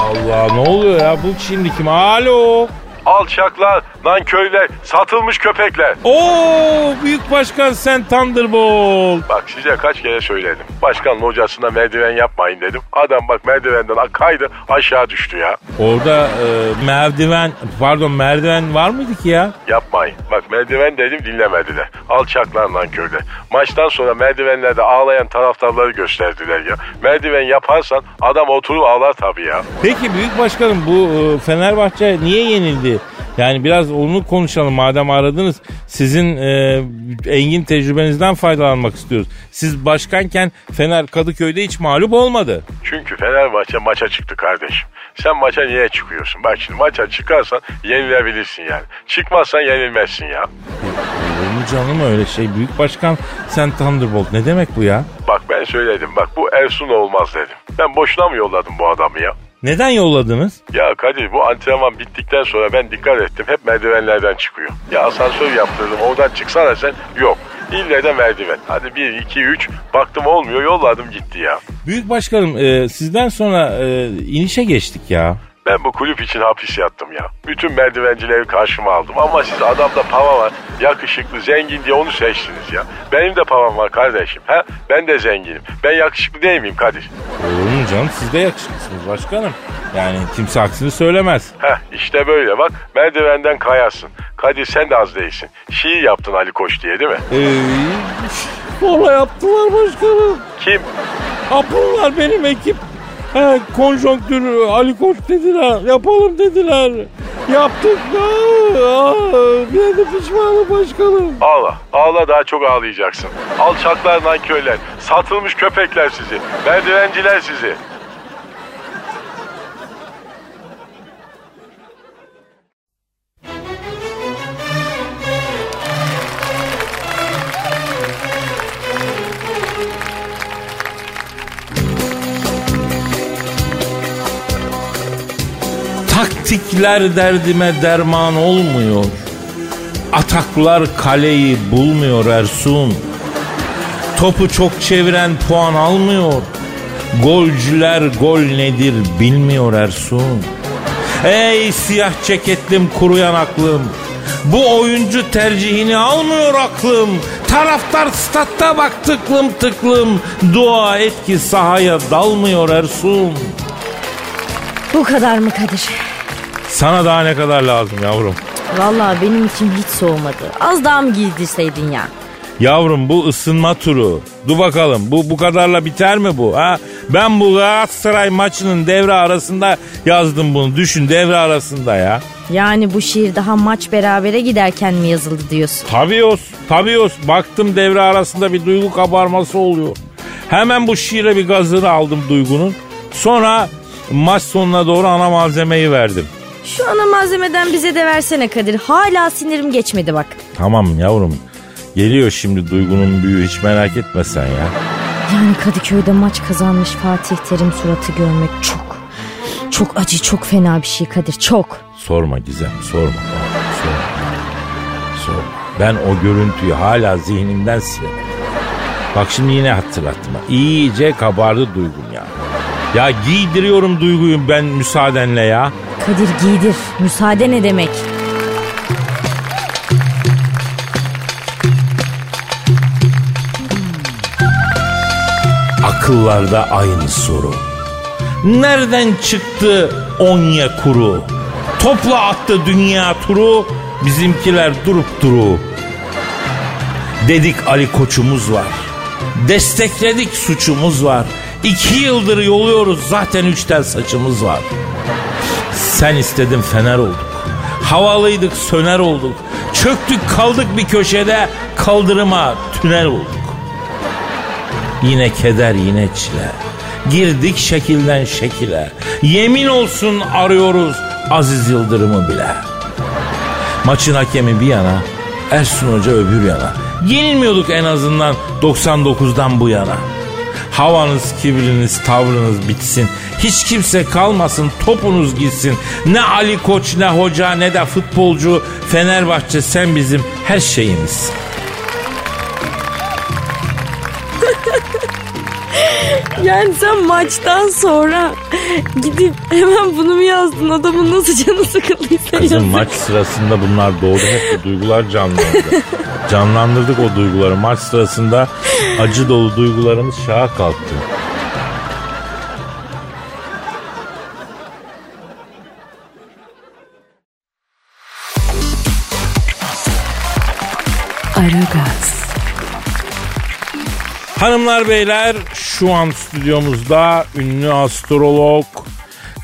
Allah ne oluyor ya bu şimdi kim? Alo. Alçaklar, nankörler, satılmış köpekler. Oo büyük başkan sen Thunderbolt. Bak size kaç kere söyledim. Başkan hocasına merdiven yapmayın dedim. Adam bak merdivenden kaydı aşağı düştü ya. Orada e, merdiven pardon merdiven var mıydı ki ya? Yapmayın. Bak merdiven dedim dinlemediler. Alçaklar nankörler. Maçtan sonra merdivenlerde ağlayan taraftarları gösterdiler ya. Merdiven yaparsan adam oturup ağlar tabii ya. Peki büyük başkanım bu e, Fenerbahçe niye yenildi? Yani biraz onu konuşalım madem aradınız. Sizin e, engin tecrübenizden faydalanmak istiyoruz. Siz başkanken Fener Kadıköy'de hiç mağlup olmadı. Çünkü Fenerbahçe maça çıktı kardeşim. Sen maça niye çıkıyorsun? Bak şimdi maça çıkarsan yenilebilirsin yani. Çıkmazsan yenilmezsin ya. Olur mu canım öyle şey? Büyük başkan sen Thunderbolt ne demek bu ya? Bak ben söyledim bak bu Ersun olmaz dedim. Ben boşuna mı yolladım bu adamı ya? Neden yolladınız? Ya Kadir bu antrenman bittikten sonra ben dikkat ettim hep merdivenlerden çıkıyor. Ya asansör yaptırdım oradan çıksana sen yok. İlle de merdiven. Hadi 1, 2, 3 baktım olmuyor yolladım gitti ya. Büyük başkanım e, sizden sonra e, inişe geçtik ya. Ben bu kulüp için hapis yattım ya. Bütün merdivencileri karşıma aldım ama siz adamda pava var, yakışıklı, zengin diye onu seçtiniz ya. Benim de pavam var kardeşim. Ha? Ben de zenginim. Ben yakışıklı değil miyim Kadir? Olur mu canım siz de yakışıklısınız başkanım. Yani kimse aksini söylemez. Heh işte böyle bak merdivenden kayasın. Kadir sen de az değilsin. Şiir yaptın Ali Koç diye değil mi? Ee, Valla yaptılar başkanım. Kim? Ha bunlar benim ekip. He, konjonktür Ali Koç dediler. Yapalım dediler. Yaptık. Aa, bir de pişmanım başkanım. Ağla. Ağla daha çok ağlayacaksın. Alçaklar nankörler. Satılmış köpekler sizi. Merdivenciler sizi. Taktikler derdime derman olmuyor. Ataklar kaleyi bulmuyor Ersun. Topu çok çeviren puan almıyor. Golcüler gol nedir bilmiyor Ersun. Ey siyah ceketlim kuru yanaklım. Bu oyuncu tercihini almıyor aklım. Taraftar statta bak tıklım tıklım. Dua et ki sahaya dalmıyor Ersun. Bu kadar mı Kadir? Sana daha ne kadar lazım yavrum? Vallahi benim için hiç soğumadı. Az daha mı giydirseydin ya? Yavrum bu ısınma turu. Dur bakalım bu bu kadarla biter mi bu? Ha? Ben bu Galatasaray maçının devre arasında yazdım bunu. Düşün devre arasında ya. Yani bu şiir daha maç berabere giderken mi yazıldı diyorsun? Tabii os, tabii os. Baktım devre arasında bir duygu kabarması oluyor. Hemen bu şiire bir gazını aldım duygunun. Sonra maç sonuna doğru ana malzemeyi verdim. Şu ana malzemeden bize de versene Kadir. Hala sinirim geçmedi bak. Tamam yavrum. Geliyor şimdi duygunun büyüğü hiç merak etme sen ya. Yani Kadıköy'de maç kazanmış Fatih Terim suratı görmek çok... Çok acı, çok fena bir şey Kadir, çok. Sorma Gizem sorma. Sorma. Sorma. Ben o görüntüyü hala zihnimden silemedim. Bak şimdi yine hatırlattım. İyice kabardı duygum ya. Ya giydiriyorum duyguyu ben müsaadenle ya. Kadir giydir, müsaade ne demek? Akıllarda aynı soru. Nereden çıktı Onya kuru? Topla attı dünya turu, bizimkiler durup duru. Dedik Ali koçumuz var. Destekledik suçumuz var. İki yıldır yoluyoruz zaten üç tel saçımız var. Sen istedin fener olduk. Havalıydık söner olduk. Çöktük kaldık bir köşede kaldırıma tünel olduk. Yine keder yine çile. Girdik şekilden şekile. Yemin olsun arıyoruz Aziz Yıldırım'ı bile. Maçın hakemi bir yana, Ersun Hoca öbür yana. Yenilmiyorduk en azından 99'dan bu yana. Havanız, kibriniz, tavrınız bitsin. Hiç kimse kalmasın, topunuz gitsin. Ne Ali Koç, ne hoca, ne de futbolcu. Fenerbahçe sen bizim her şeyimizsin. Yani sen maçtan sonra gidip hemen bunu mu yazdın? Adamın nasıl canı sıkıldıysa Kızım yazık. maç sırasında bunlar doğdu hep bu duygular canlandı. Canlandırdık o duyguları. Maç sırasında acı dolu duygularımız şaha kalktı. Aragaz, Hanımlar beyler şu an stüdyomuzda ünlü astrolog,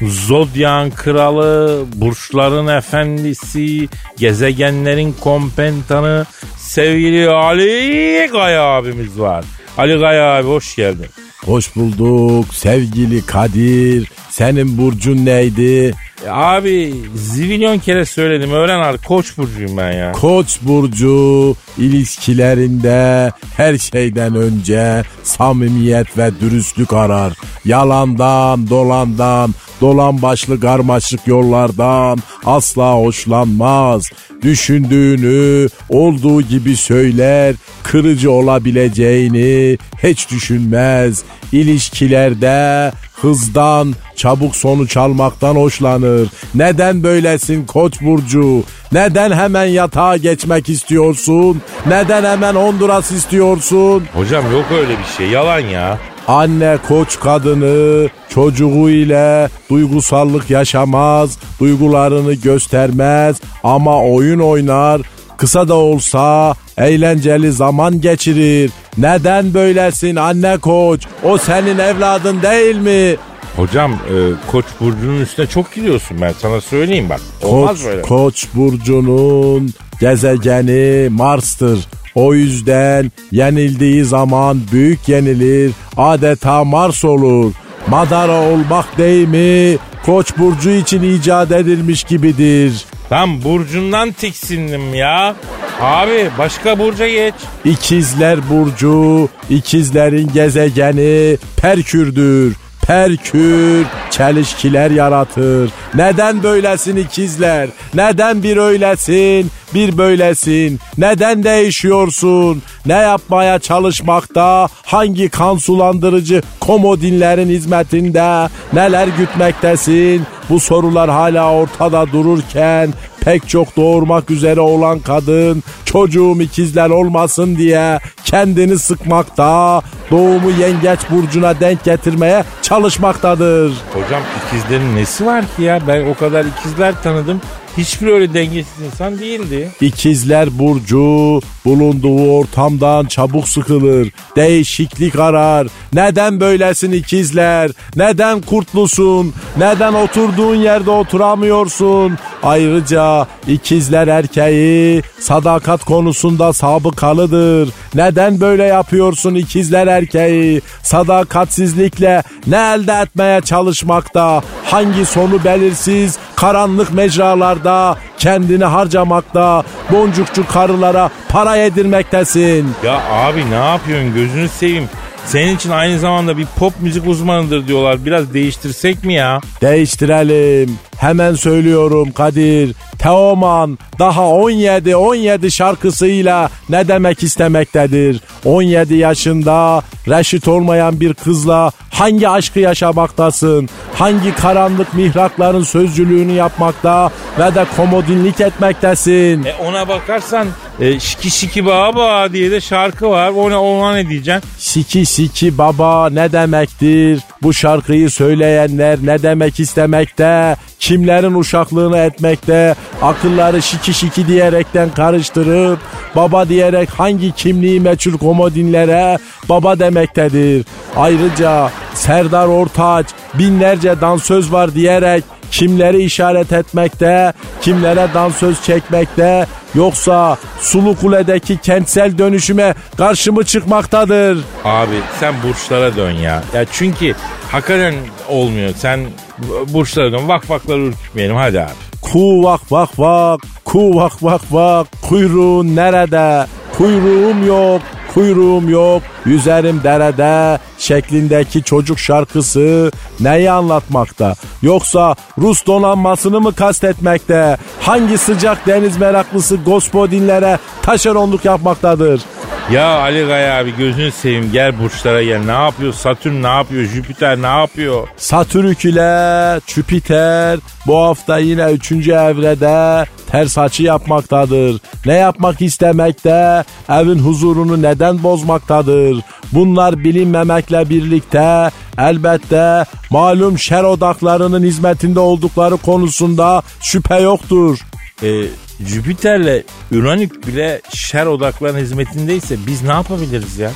Zodyan kralı, burçların efendisi, gezegenlerin kompentanı sevgili Ali Gaya abimiz var. Ali Gaya abi hoş geldin. Hoş bulduk sevgili Kadir. Senin burcun neydi? Ya abi zivilyon kere söyledim öğren artık koç burcuyum ben ya. Koç burcu ilişkilerinde her şeyden önce samimiyet ve dürüstlük arar. Yalandan, dolandan, Dolan başlı karmaşık yollardan asla hoşlanmaz. Düşündüğünü olduğu gibi söyler, kırıcı olabileceğini hiç düşünmez. İlişkilerde hızdan, çabuk sonuç almaktan hoşlanır. Neden böylesin Koç burcu? Neden hemen yatağa geçmek istiyorsun? Neden hemen Honduras istiyorsun? Hocam yok öyle bir şey yalan ya. Anne koç kadını çocuğu ile duygusallık yaşamaz, duygularını göstermez ama oyun oynar. Kısa da olsa eğlenceli zaman geçirir. Neden böylesin anne koç? O senin evladın değil mi? Hocam e, Koç burcunun üstüne çok gidiyorsun ben sana söyleyeyim bak. Olmaz Koç, böyle. Koç burcunun gezegeni Mars'tır. O yüzden yenildiği zaman büyük yenilir. Adeta Mars olur. Madara olmak değil mi? Koç burcu için icat edilmiş gibidir. Lan burcundan tiksindim ya. Abi başka burca geç. İkizler burcu, ikizlerin gezegeni Perkür'dür. Perkür çelişkiler yaratır. Neden böylesin ikizler? Neden bir öylesin, bir böylesin? Neden değişiyorsun? Ne yapmaya çalışmakta? Hangi kan sulandırıcı komodinlerin hizmetinde? Neler gütmektesin? Bu sorular hala ortada dururken pek çok doğurmak üzere olan kadın çocuğum ikizler olmasın diye kendini sıkmakta, doğumu yengeç burcuna denk getirmeye çalışmaktadır. Hocam ikizlerin nesi var ki ya? Ben o kadar ikizler tanıdım. Hiçbir öyle dengesiz insan değildi. İkizler burcu bulunduğu ortamdan çabuk sıkılır. Değişiklik arar. Neden böylesin ikizler? Neden kurtlusun? Neden oturduğun yerde oturamıyorsun? Ayrıca ikizler erkeği sadakat konusunda sabıkalıdır. Neden böyle yapıyorsun ikizler erkeği? Sadakatsizlikle ne elde etmeye çalışmakta? Hangi sonu belirsiz karanlık mecralarda kendini harcamakta, boncukçu karılara para yedirmektesin. Ya abi ne yapıyorsun gözünü seveyim. Senin için aynı zamanda bir pop müzik uzmanıdır diyorlar. Biraz değiştirsek mi ya? Değiştirelim. Hemen söylüyorum Kadir. Teoman daha 17 17 şarkısıyla ne demek istemektedir? 17 yaşında reşit olmayan bir kızla hangi aşkı yaşamaktasın? Hangi karanlık mihrakların sözcülüğünü yapmakta ve de komodinlik etmektesin? E ona bakarsan e, şiki şiki baba diye de şarkı var. Ona, ona ne diyeceksin? Siki siki baba ne demektir? Bu şarkıyı söyleyenler ne demek istemekte? Kimlerin uşaklığını etmekte? Akılları şiki şiki diyerekten karıştırıp baba diyerek hangi kimliği meçhul komodinlere baba demektedir. Ayrıca Serdar Ortaç binlerce dansöz var diyerek kimleri işaret etmekte, kimlere dansöz çekmekte, yoksa Sulu Kule'deki kentsel dönüşüme karşı mı çıkmaktadır? Abi sen burçlara dön ya. Ya çünkü hakikaten olmuyor. Sen burçlara dön. Vak vakları ürkütmeyelim hadi abi. Ku vak vak vak, ku vak vak vak, kuyruğun nerede? Kuyruğum yok, kuyruğum yok, yüzerim derede şeklindeki çocuk şarkısı neyi anlatmakta? Yoksa Rus donanmasını mı kastetmekte? Hangi sıcak deniz meraklısı gospodinlere taşeronluk yapmaktadır? Ya Ali Gaya abi gözünü seveyim gel burçlara gel. Ne yapıyor? Satürn ne yapıyor? Jüpiter ne yapıyor? Satürk ile Jüpiter bu hafta yine 3. evrede ters açı yapmaktadır. Ne yapmak istemekte? Evin huzurunu neden bozmaktadır? Bunlar bilinmemekle birlikte elbette malum şer odaklarının hizmetinde oldukları konusunda şüphe yoktur. E, Jüpiter'le Uranüs bile şer odaklarının hizmetindeyse biz ne yapabiliriz ya?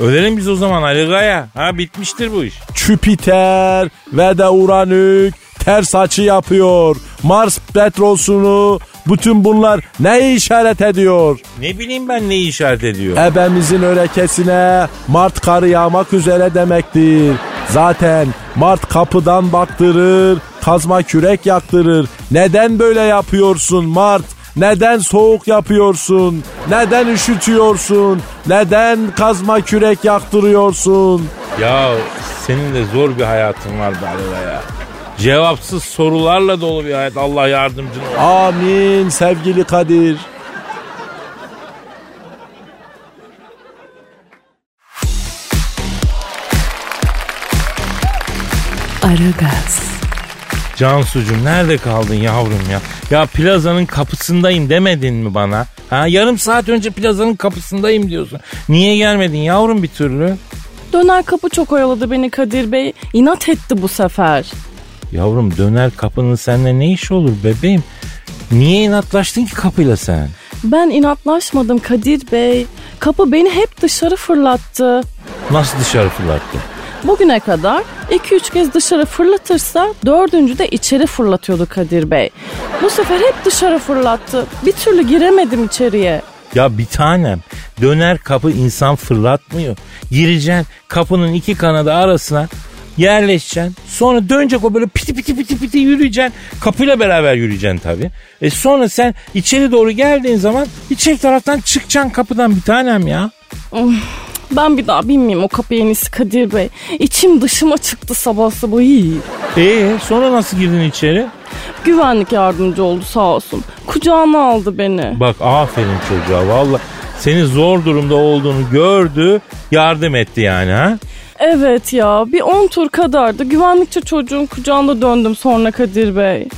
Ölelim biz o zaman Ali Gaya. Ha bitmiştir bu iş. Jüpiter ve de Uranüs ters açı yapıyor. Mars petrosunu bütün bunlar neyi işaret ediyor? Ne bileyim ben neyi işaret ediyor? Ebemizin örekesine Mart karı yağmak üzere demektir. Zaten Mart kapıdan baktırır, kazma kürek yaktırır. Neden böyle yapıyorsun Mart? Neden soğuk yapıyorsun? Neden üşütüyorsun? Neden kazma kürek yaktırıyorsun? Ya senin de zor bir hayatın var be Ali Gaya. Cevapsız sorularla dolu bir hayat. Allah yardımcın olsun. Amin sevgili Kadir. Aragaz, Cansucuğum nerede kaldın yavrum ya? Ya plazanın kapısındayım demedin mi bana? Ha yarım saat önce plazanın kapısındayım diyorsun. Niye gelmedin yavrum bir türlü? Döner kapı çok oyaladı beni Kadir Bey. İnat etti bu sefer. Yavrum döner kapının seninle ne işi olur bebeğim? Niye inatlaştın ki kapıyla sen? Ben inatlaşmadım Kadir Bey. Kapı beni hep dışarı fırlattı. Nasıl dışarı fırlattın? Bugüne kadar 2-3 kez dışarı fırlatırsa dördüncü de içeri fırlatıyordu Kadir Bey. Bu sefer hep dışarı fırlattı. Bir türlü giremedim içeriye. Ya bir tanem döner kapı insan fırlatmıyor. Gireceksin kapının iki kanadı arasına yerleşeceksin. Sonra dönecek o böyle piti piti piti piti yürüyeceksin. Kapıyla beraber yürüyeceksin tabii. E sonra sen içeri doğru geldiğin zaman içeri taraftan çıkacaksın kapıdan bir tanem ya. Ben bir daha bilmeyeyim o kapı en iyisi Kadir Bey. İçim dışıma çıktı sabah sabah. iyi. E sonra nasıl girdin içeri? Güvenlik yardımcı oldu sağ olsun. Kucağına aldı beni. Bak aferin çocuğa valla. Seni zor durumda olduğunu gördü yardım etti yani ha. Evet ya bir 10 tur kadardı. Güvenlikçi çocuğun kucağında döndüm sonra Kadir Bey.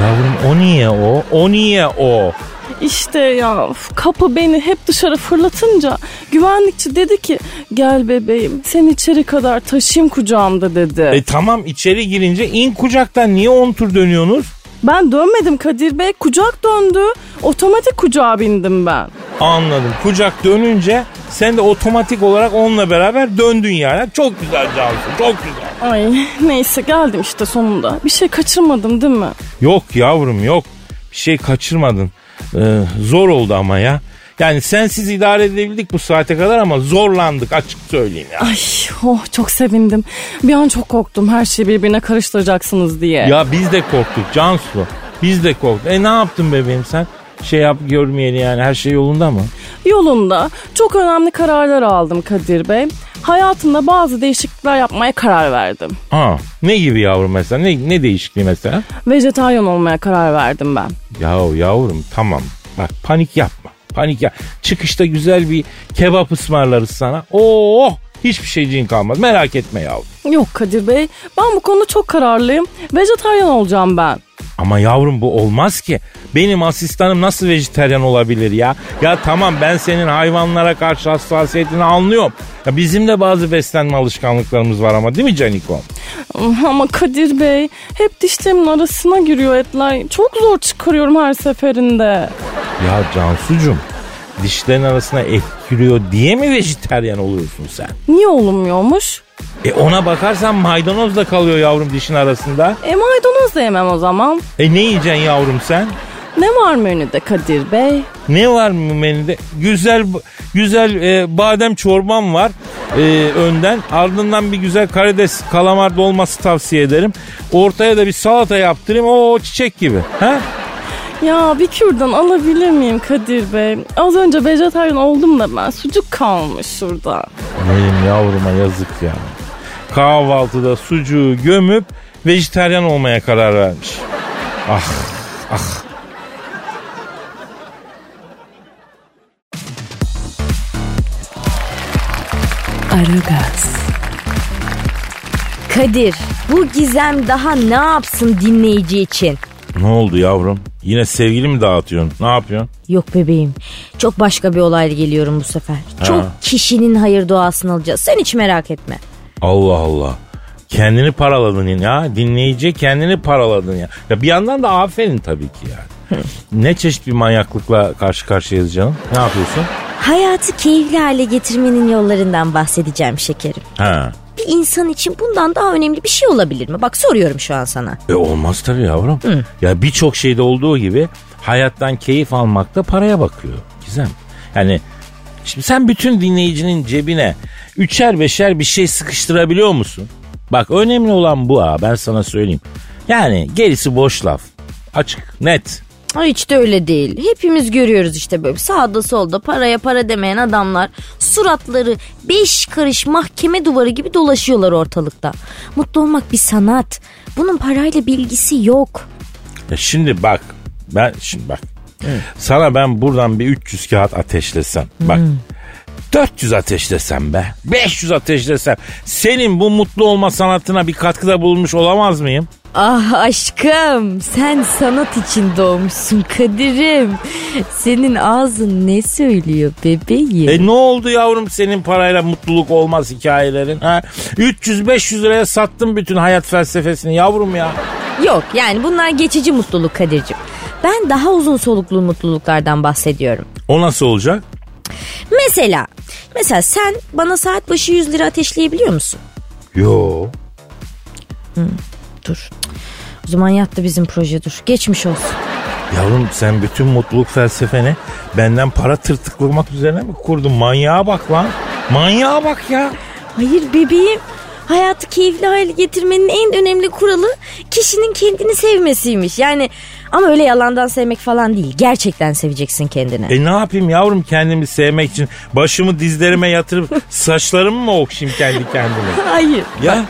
Yavrum o niye o? O niye o? İşte ya kapı beni hep dışarı fırlatınca güvenlikçi dedi ki gel bebeğim seni içeri kadar taşıyayım kucağımda dedi. E tamam içeri girince in kucaktan niye on tur dönüyorsunuz? Ben dönmedim Kadir Bey kucak döndü. Otomatik kucağa bindim ben. Anladım. Kucak dönünce sen de otomatik olarak onunla beraber döndün yani. Çok güzel Cansu çok güzel. Ay neyse geldim işte sonunda. Bir şey kaçırmadım değil mi? Yok yavrum yok. Bir şey kaçırmadın. Ee, zor oldu ama ya. Yani sensiz idare edebildik bu saate kadar ama zorlandık açık söyleyeyim ya. Ay oh çok sevindim. Bir an çok korktum her şeyi birbirine karıştıracaksınız diye. Ya biz de korktuk Cansu. Biz de korktuk. E ne yaptın bebeğim sen? Şey yap görmeyeli yani her şey yolunda mı? Yolunda çok önemli kararlar aldım Kadir Bey. Hayatımda bazı değişiklikler yapmaya karar verdim. Ha, ne gibi yavrum mesela? Ne, ne değişikliği mesela? Vejetaryen olmaya karar verdim ben. Yahu yavrum tamam. Bak panik yapma. Panik ya. Çıkışta güzel bir kebap ısmarlarız sana. Oh hiçbir şeyciğin kalmaz. Merak etme yavrum. Yok Kadir Bey ben bu konuda çok kararlıyım. Vejetaryen olacağım ben. Ama yavrum bu olmaz ki. Benim asistanım nasıl vejeteryan olabilir ya? Ya tamam ben senin hayvanlara karşı hassasiyetini anlıyorum. Ya bizim de bazı beslenme alışkanlıklarımız var ama değil mi Caniko? Ama Kadir Bey hep dişlerimin arasına giriyor etler. Çok zor çıkarıyorum her seferinde. Ya Cansucum dişlerin arasına et giriyor diye mi vejeteryan oluyorsun sen? Niye olmuyormuş? E ona bakarsan maydanoz da kalıyor yavrum dişin arasında. E maydanoz da yemem o zaman. E ne yiyeceksin yavrum sen? Ne var menüde Kadir Bey? Ne var mı menüde? Güzel güzel e, badem çorbam var e, önden. Ardından bir güzel karides kalamar dolması tavsiye ederim. Ortaya da bir salata yaptırayım. O çiçek gibi. Ha? Ya bir kürdan alabilir miyim Kadir Bey? Az önce vejetaryen oldum da ben sucuk kalmış şurada. Benim yavruma yazık ya. Kahvaltıda sucuğu gömüp vejetaryen olmaya karar vermiş. Ah ah. Aragaz, Kadir bu gizem daha ne yapsın dinleyici için? Ne oldu yavrum? Yine sevgili mi dağıtıyorsun? Ne yapıyorsun? Yok bebeğim. Çok başka bir olayla geliyorum bu sefer. Çok kişinin hayır duasını alacağız. Sen hiç merak etme. Allah Allah. Kendini paraladın ya. Dinleyici kendini paraladın ya. Ya bir yandan da aferin tabii ki yani. (laughs) ne çeşit bir manyaklıkla karşı karşıyayız canım? Ne yapıyorsun? Hayatı keyifli hale getirmenin yollarından bahsedeceğim şekerim. Ha. Bir insan için bundan daha önemli bir şey olabilir mi? Bak soruyorum şu an sana. E olmaz tabii yavrum. Ya birçok şeyde olduğu gibi hayattan keyif almak da paraya bakıyor. Gizem. Yani şimdi sen bütün dinleyicinin cebine üçer beşer bir şey sıkıştırabiliyor musun? Bak önemli olan bu ha ben sana söyleyeyim. Yani gerisi boş laf. Açık, net. Hiç de öyle değil. Hepimiz görüyoruz işte böyle sağda solda paraya para demeyen adamlar suratları beş karış mahkeme duvarı gibi dolaşıyorlar ortalıkta. Mutlu olmak bir sanat. Bunun parayla bilgisi yok. Ya şimdi bak ben şimdi bak. Sana ben buradan bir 300 kağıt ateşlesem. Bak 400 ateşlesem be. 500 ateşlesem. Senin bu mutlu olma sanatına bir katkıda bulunmuş olamaz mıyım? Ah aşkım sen sanat için doğmuşsun Kadir'im. Senin ağzın ne söylüyor bebeğim? E ne oldu yavrum senin parayla mutluluk olmaz hikayelerin? Ha? 300-500 liraya sattın bütün hayat felsefesini yavrum ya. Yok yani bunlar geçici mutluluk Kadir'cim. Ben daha uzun soluklu mutluluklardan bahsediyorum. O nasıl olacak? Mesela, mesela sen bana saat başı 100 lira ateşleyebiliyor musun? Yo. Dur. O zaman yattı bizim proje dur. Geçmiş olsun. Yavrum sen bütün mutluluk felsefeni benden para tırtıklamak üzerine mi kurdun? Manyağa bak lan. Manyağa bak ya. Hayır bebeğim. Hayatı keyifli hale getirmenin en önemli kuralı kişinin kendini sevmesiymiş. Yani ama öyle yalandan sevmek falan değil. Gerçekten seveceksin kendini. E ne yapayım yavrum kendimi sevmek için başımı dizlerime yatırıp (laughs) saçlarımı mı okşayayım kendi kendime? (laughs) Hayır. Ya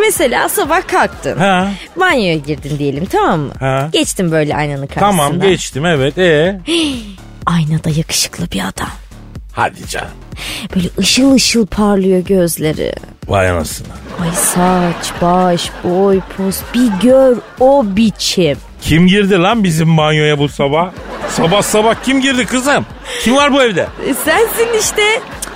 Mesela sabah kalktın. ha Banyoya girdin diyelim tamam mı? Ha. Geçtin böyle aynanın karşısında. tamam geçtim evet e (gasps) Aynada yakışıklı bir adam. hadi canım. Böyle ışıl ışıl parlıyor gözleri. Vay anasını. Ay saç, baş, boy, poz bir gör o biçim. Kim girdi lan bizim banyoya bu sabah? Sabah sabah kim girdi kızım? Kim var bu evde? E, sensin işte.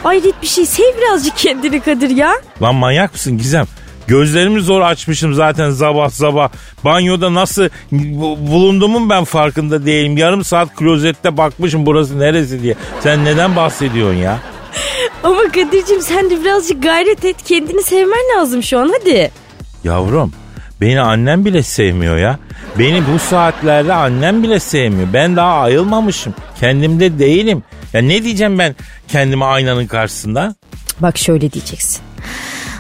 Hayret bir şey. Sev birazcık kendini Kadir ya. Lan manyak mısın Gizem? Gözlerimi zor açmışım zaten sabah sabah. Banyoda nasıl bu- bulunduğumun ben farkında değilim. Yarım saat klozette bakmışım burası neresi diye. Sen neden bahsediyorsun ya? Ama Kadir'cim sen de birazcık gayret et. Kendini sevmen lazım şu an hadi. Yavrum beni annem bile sevmiyor ya. Beni bu saatlerde annem bile sevmiyor. Ben daha ayılmamışım. Kendimde değilim. Ya ne diyeceğim ben kendime aynanın karşısında? Bak şöyle diyeceksin.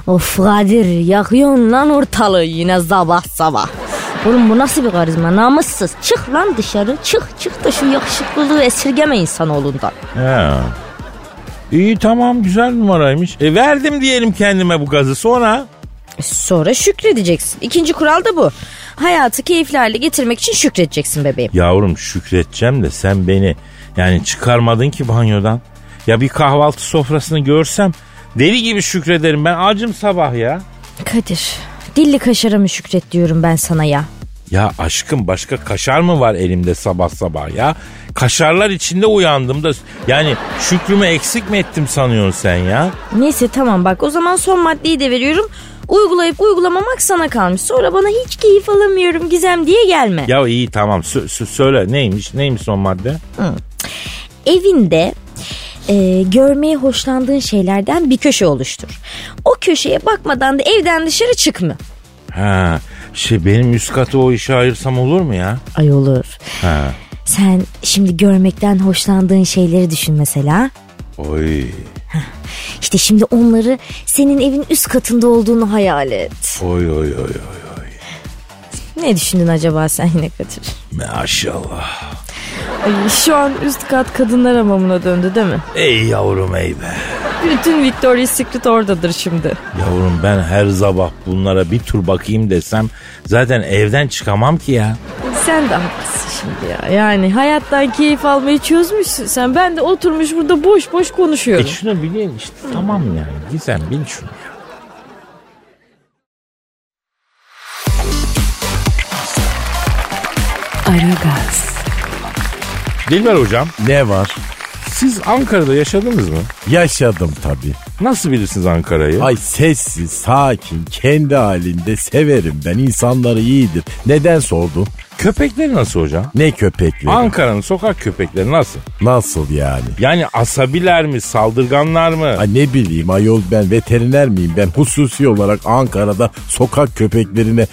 Of Kadir yakıyorsun lan ortalığı yine sabah sabah. Oğlum bu nasıl bir karizma namussuz. Çık lan dışarı çık çık da şu yakışıklılığı esirgeme insanoğlundan. He. İyi tamam güzel numaraymış. E verdim diyelim kendime bu gazı sonra. Sonra şükredeceksin. İkinci kural da bu. Hayatı keyifli hale getirmek için şükredeceksin bebeğim. Yavrum şükredeceğim de sen beni yani çıkarmadın ki banyodan. Ya bir kahvaltı sofrasını görsem deli gibi şükrederim ben acım sabah ya. Kadir dilli kaşara mı şükret diyorum ben sana ya. Ya aşkım başka kaşar mı var elimde sabah sabah ya? Kaşarlar içinde uyandım da yani şükrümü eksik mi ettim sanıyorsun sen ya? Neyse tamam bak o zaman son maddeyi de veriyorum. Uygulayıp uygulamamak sana kalmış. Sonra bana hiç keyif alamıyorum Gizem diye gelme. Ya iyi tamam sö- sö- söyle neymiş neymiş son madde? Evinde e, görmeye hoşlandığın şeylerden bir köşe oluştur. O köşeye bakmadan da evden dışarı çıkma. Ha şey benim üst katı o işe ayırsam olur mu ya? Ay olur. Ha. Sen şimdi görmekten hoşlandığın şeyleri düşün mesela. Oy. İşte şimdi onları senin evin üst katında olduğunu hayal et. Oy oy oy oy oy. Ne düşündün acaba sen yine Kadir? Maşallah. Ay, şu an üst kat kadınlar hamamına döndü değil mi? Ey yavrum ey be. Bütün Victoria's Secret oradadır şimdi. Yavrum ben her sabah bunlara bir tur bakayım desem zaten evden çıkamam ki ya. Sen de haklısın şimdi ya. Yani hayattan keyif almayı çözmüşsün sen. Ben de oturmuş burada boş boş E konuşuyorum. şunu bileyim işte tamam yani. Gizem bil şunu ya. Aragaz, Dilber hocam Ne var? siz Ankara'da yaşadınız mı? Yaşadım tabii. Nasıl bilirsiniz Ankara'yı? Ay sessiz, sakin, kendi halinde severim ben. İnsanları iyidir. Neden sordun? Köpekleri nasıl hocam? Ne köpekleri? Ankara'nın sokak köpekleri nasıl? Nasıl yani? Yani asabiler mi, saldırganlar mı? Ay ne bileyim ayol ben veteriner miyim? Ben hususi olarak Ankara'da sokak köpeklerine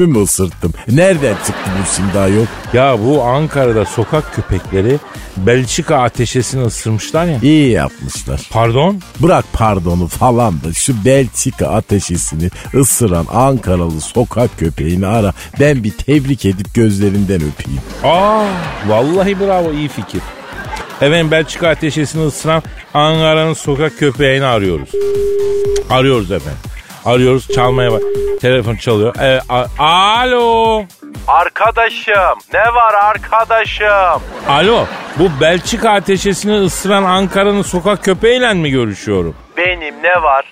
(laughs) mü ısırttım? Nereden çıktı bu şimdi ayol? Ya bu Ankara'da sokak köpekleri Belçika ateşesini ısırmışlar ya. İyi yapmışlar. Pardon? Bırak pardonu falan da şu Belçika ateşesini ısıran Ankaralı sokak köpeğini ara. Ben bir tebrik edip gözlerinden öpeyim. Aa, vallahi bravo iyi fikir. Efendim Belçika ateşesini ısıran Ankara'nın sokak köpeğini arıyoruz. Arıyoruz efendim. Arıyoruz çalmaya bak. Telefon çalıyor. Evet, a- Alo. Arkadaşım ne var arkadaşım? Alo. Bu Belçika ateşesini ısıran Ankara'nın sokak köpeğiyle mi görüşüyorum? Benim ne var?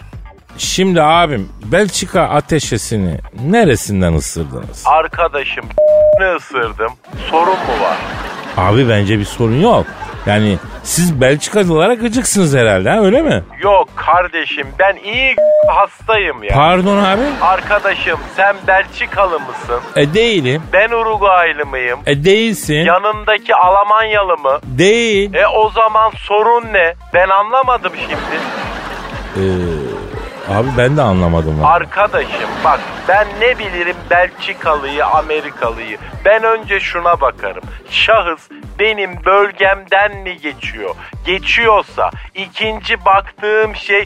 Şimdi abim Belçika ateşesini neresinden ısırdınız? Arkadaşım ne ısırdım? Sorun mu var? Abi bence bir sorun yok. Yani siz Belçikalılara gıcıksınız herhalde ha, öyle mi? Yok kardeşim ben iyi hastayım ya. Pardon abi. Arkadaşım sen Belçikalı mısın? E değilim. Ben Uruguaylı mıyım? E değilsin. Yanındaki Almanyalı mı? Değil. E o zaman sorun ne? Ben anlamadım şimdi. Abi ben de anlamadım. vallahi. Arkadaşım bak ben ne bilirim Belçikalıyı, Amerikalıyı. Ben önce şuna bakarım. Şahıs benim bölgemden mi geçiyor? Geçiyorsa ikinci baktığım şey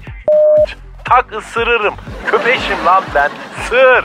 (laughs) tak ısırırım. Köpeşim lan ben. Sır.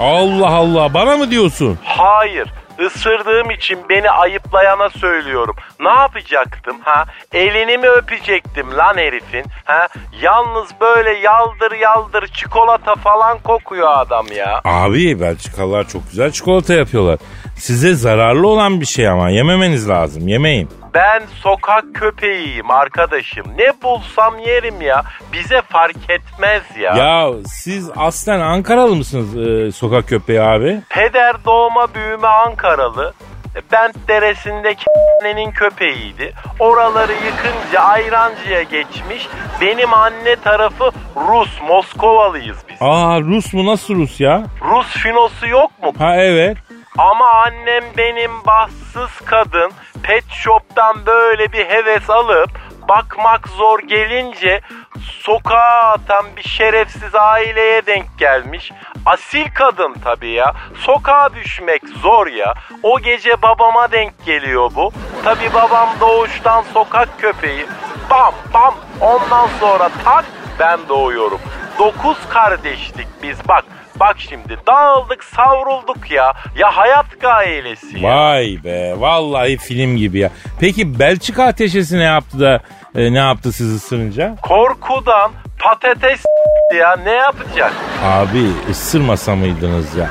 Allah Allah bana mı diyorsun? Hayır. Isırdığım için beni ayıplayana söylüyorum. Ne yapacaktım ha? Elini mi öpecektim lan herifin? Ha? Yalnız böyle yaldır yaldır çikolata falan kokuyor adam ya. Abi Belçikalılar çok güzel çikolata yapıyorlar. Size zararlı olan bir şey ama yememeniz lazım yemeyin. Ben sokak köpeğiyim arkadaşım. Ne bulsam yerim ya. Bize fark etmez ya. Ya siz aslen Ankaralı mısınız e, sokak köpeği abi? Peder doğma büyüme Ankaralı. E, Bent Deresi'ndeki annenin köpeğiydi. Oraları yıkınca Ayrancı'ya geçmiş. Benim anne tarafı Rus, Moskovalıyız biz. Aa Rus mu nasıl Rus ya? Rus finosu yok mu? Ha evet. Ama annem benim bahtsız kadın pet shop'tan böyle bir heves alıp bakmak zor gelince sokağa atan bir şerefsiz aileye denk gelmiş. Asil kadın tabii ya. Sokağa düşmek zor ya. O gece babama denk geliyor bu. Tabii babam doğuştan sokak köpeği. Bam bam ondan sonra tak ben doğuyorum. Dokuz kardeşlik biz bak. Bak şimdi dağıldık savrulduk ya. Ya hayat gailesi ya. Vay be vallahi film gibi ya. Peki Belçika ateşesi ne yaptı da e, ne yaptı sizi ısırınca? Korkudan patates ya ne yapacak? Abi ısırmasa mıydınız ya?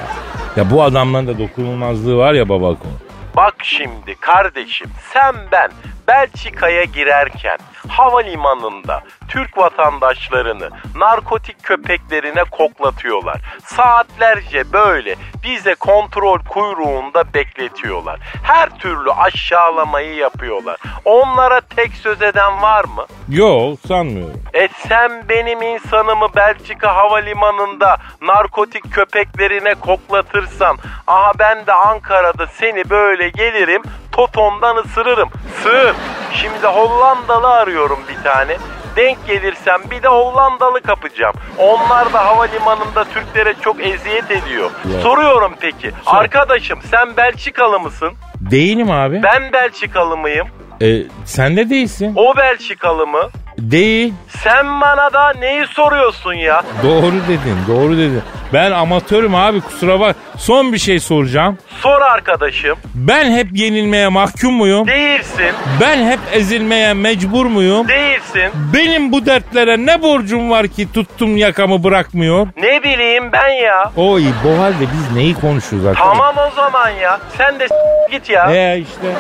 Ya bu adamların da dokunulmazlığı var ya baba konu. Bak şimdi kardeşim sen ben Belçika'ya girerken havalimanında Türk vatandaşlarını narkotik köpeklerine koklatıyorlar. Saatlerce böyle bize kontrol kuyruğunda bekletiyorlar. Her türlü aşağılamayı yapıyorlar. Onlara tek söz eden var mı? Yok sanmıyorum. E sen benim insanımı Belçika havalimanında narkotik köpeklerine koklatırsan aha ben de Ankara'da seni böyle gelirim totondan ısırırım. Sığır. Şimdi Hollandalı arıyorum bir tane. Denk gelirsem bir de Hollandalı kapacağım. Onlar da havalimanında Türklere çok eziyet ediyor. Soruyorum peki. Arkadaşım sen Belçikalı mısın? Değilim abi. Ben Belçikalı mıyım? E, sen de değilsin. O Belçikalı mı? Değil. Sen bana da neyi soruyorsun ya? Doğru dedin doğru dedin. Ben amatörüm abi kusura bak. Son bir şey soracağım. Sor arkadaşım. Ben hep yenilmeye mahkum muyum? Değilsin. Ben hep ezilmeye mecbur muyum? Değilsin. Benim bu dertlere ne borcum var ki tuttum yakamı bırakmıyor? Ne bileyim ben ya. Oy bu halde biz neyi konuşuyoruz arkadaş? Tamam o zaman ya. Sen de git ya. Ee işte.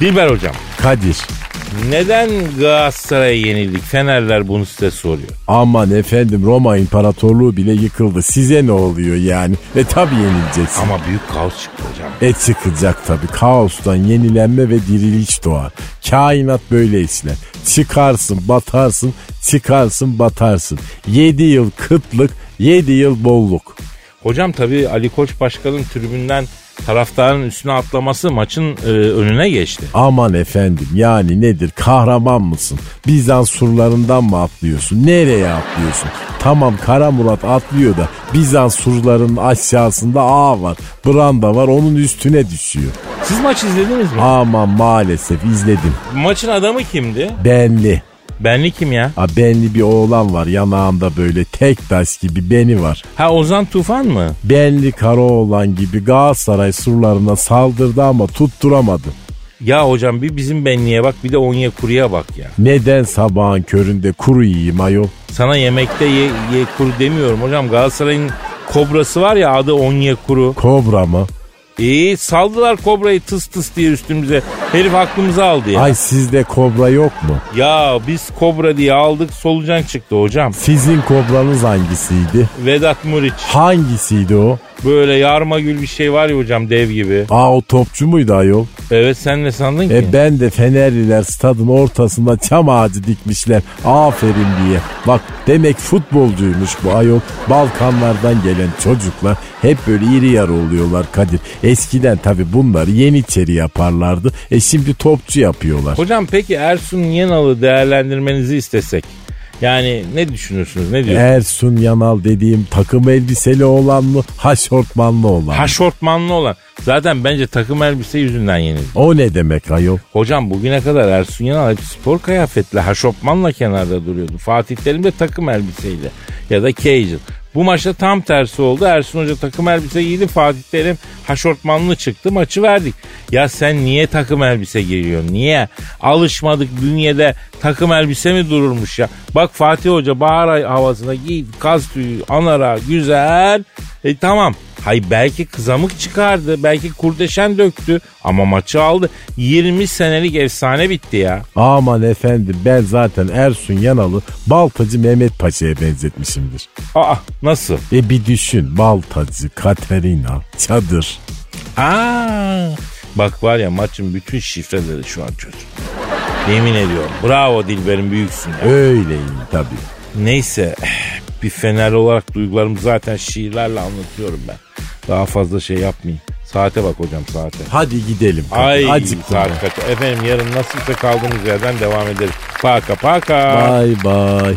Dilber hocam Kadir. neden Galatasaray'a yenildik? Fenerler bunu size soruyor. Aman efendim Roma İmparatorluğu bile yıkıldı. Size ne oluyor yani? E tabi yenileceksin. Ama büyük kaos çıktı hocam. E çıkacak tabi. Kaostan yenilenme ve diriliş doğar. Kainat böyle işler. Çıkarsın batarsın, çıkarsın batarsın. 7 yıl kıtlık, 7 yıl bolluk. Hocam tabii Ali Koç Başkan'ın tribünden taraftarın üstüne atlaması maçın e, önüne geçti. Aman efendim yani nedir kahraman mısın? Bizans surlarından mı atlıyorsun? Nereye atlıyorsun? Tamam Kara Murat atlıyor da Bizans surlarının aşağısında ağ var. Branda var onun üstüne düşüyor. Siz maç izlediniz mi? Aman maalesef izledim. Maçın adamı kimdi? Benli. Benli kim ya? Ha, benli bir oğlan var yanağında böyle tek taş gibi beni var. Ha Ozan Tufan mı? Benli Karaoğlan gibi Galatasaray surlarına saldırdı ama tutturamadı. Ya hocam bir bizim benliğe bak bir de Onyekuru'ya bak ya. Neden sabahın köründe kuru yiyeyim ayol? Sana yemekte ye, ye kuru demiyorum hocam. Galatasaray'ın kobrası var ya adı Onyekuru. Kobra mı? İyi saldılar kobrayı tıs tıs diye üstümüze. Herif aklımızı aldı ya. Ay sizde kobra yok mu? Ya biz kobra diye aldık solucan çıktı hocam. Sizin kobranız hangisiydi? Vedat Muriç. Hangisiydi o? Böyle yarma gül bir şey var ya hocam dev gibi. Aa o topçu muydu ayol? Evet sen ne sandın ki? E ben de Fenerliler stadın ortasında çam ağacı dikmişler. Aferin diye. Bak demek futbolcuymuş bu ayol. Balkanlardan gelen çocuklar hep böyle iri yarı oluyorlar Kadir. Eskiden tabi bunları yeniçeri yaparlardı. E şimdi topçu yapıyorlar. Hocam peki Ersun Yanal'ı değerlendirmenizi istesek. Yani ne düşünürsünüz ne diyorsunuz? Ersun Yanal dediğim takım elbiseli olan mı? Haşortmanlı olan mı? Haşortmanlı olan. Zaten bence takım elbise yüzünden yenildi. O ne demek ayol? Hocam bugüne kadar Ersun Yanal hep spor kıyafetle, haşopmanla kenarda duruyordu. Fatih Terim de takım elbiseyle ya da casual. Bu maçta tam tersi oldu. Ersun Hoca takım elbise giydi. Fatih Terim haşortmanlı çıktı. Maçı verdik. Ya sen niye takım elbise giyiyorsun? Niye? Alışmadık bünyede takım elbise mi dururmuş ya? Bak Fatih Hoca bahar ay havasında giydi. Kaz tüyü, anara, güzel. E tamam. Hay belki kızamık çıkardı. Belki kurdeşen döktü. Ama maçı aldı. 20 senelik efsane bitti ya. Aman efendim ben zaten Ersun Yanal'ı Baltacı Mehmet Paşa'ya benzetmişimdir. Aa nasıl? E bir düşün Baltacı, Katerina, Çadır. Aa, bak var ya maçın bütün şifreleri şu an çocuk. Yemin ediyorum. Bravo Dilber'in büyüksün ya. Öyleyim tabii. Neyse bir Fenerli olarak duygularımı zaten şiirlerle anlatıyorum ben. Daha fazla şey yapmayayım. Saate bak hocam saate. Hadi gidelim. Ay Acıktım saat kaç. Efendim yarın nasılsa kaldığımız yerden devam ederiz. Paka paka. Bye bye.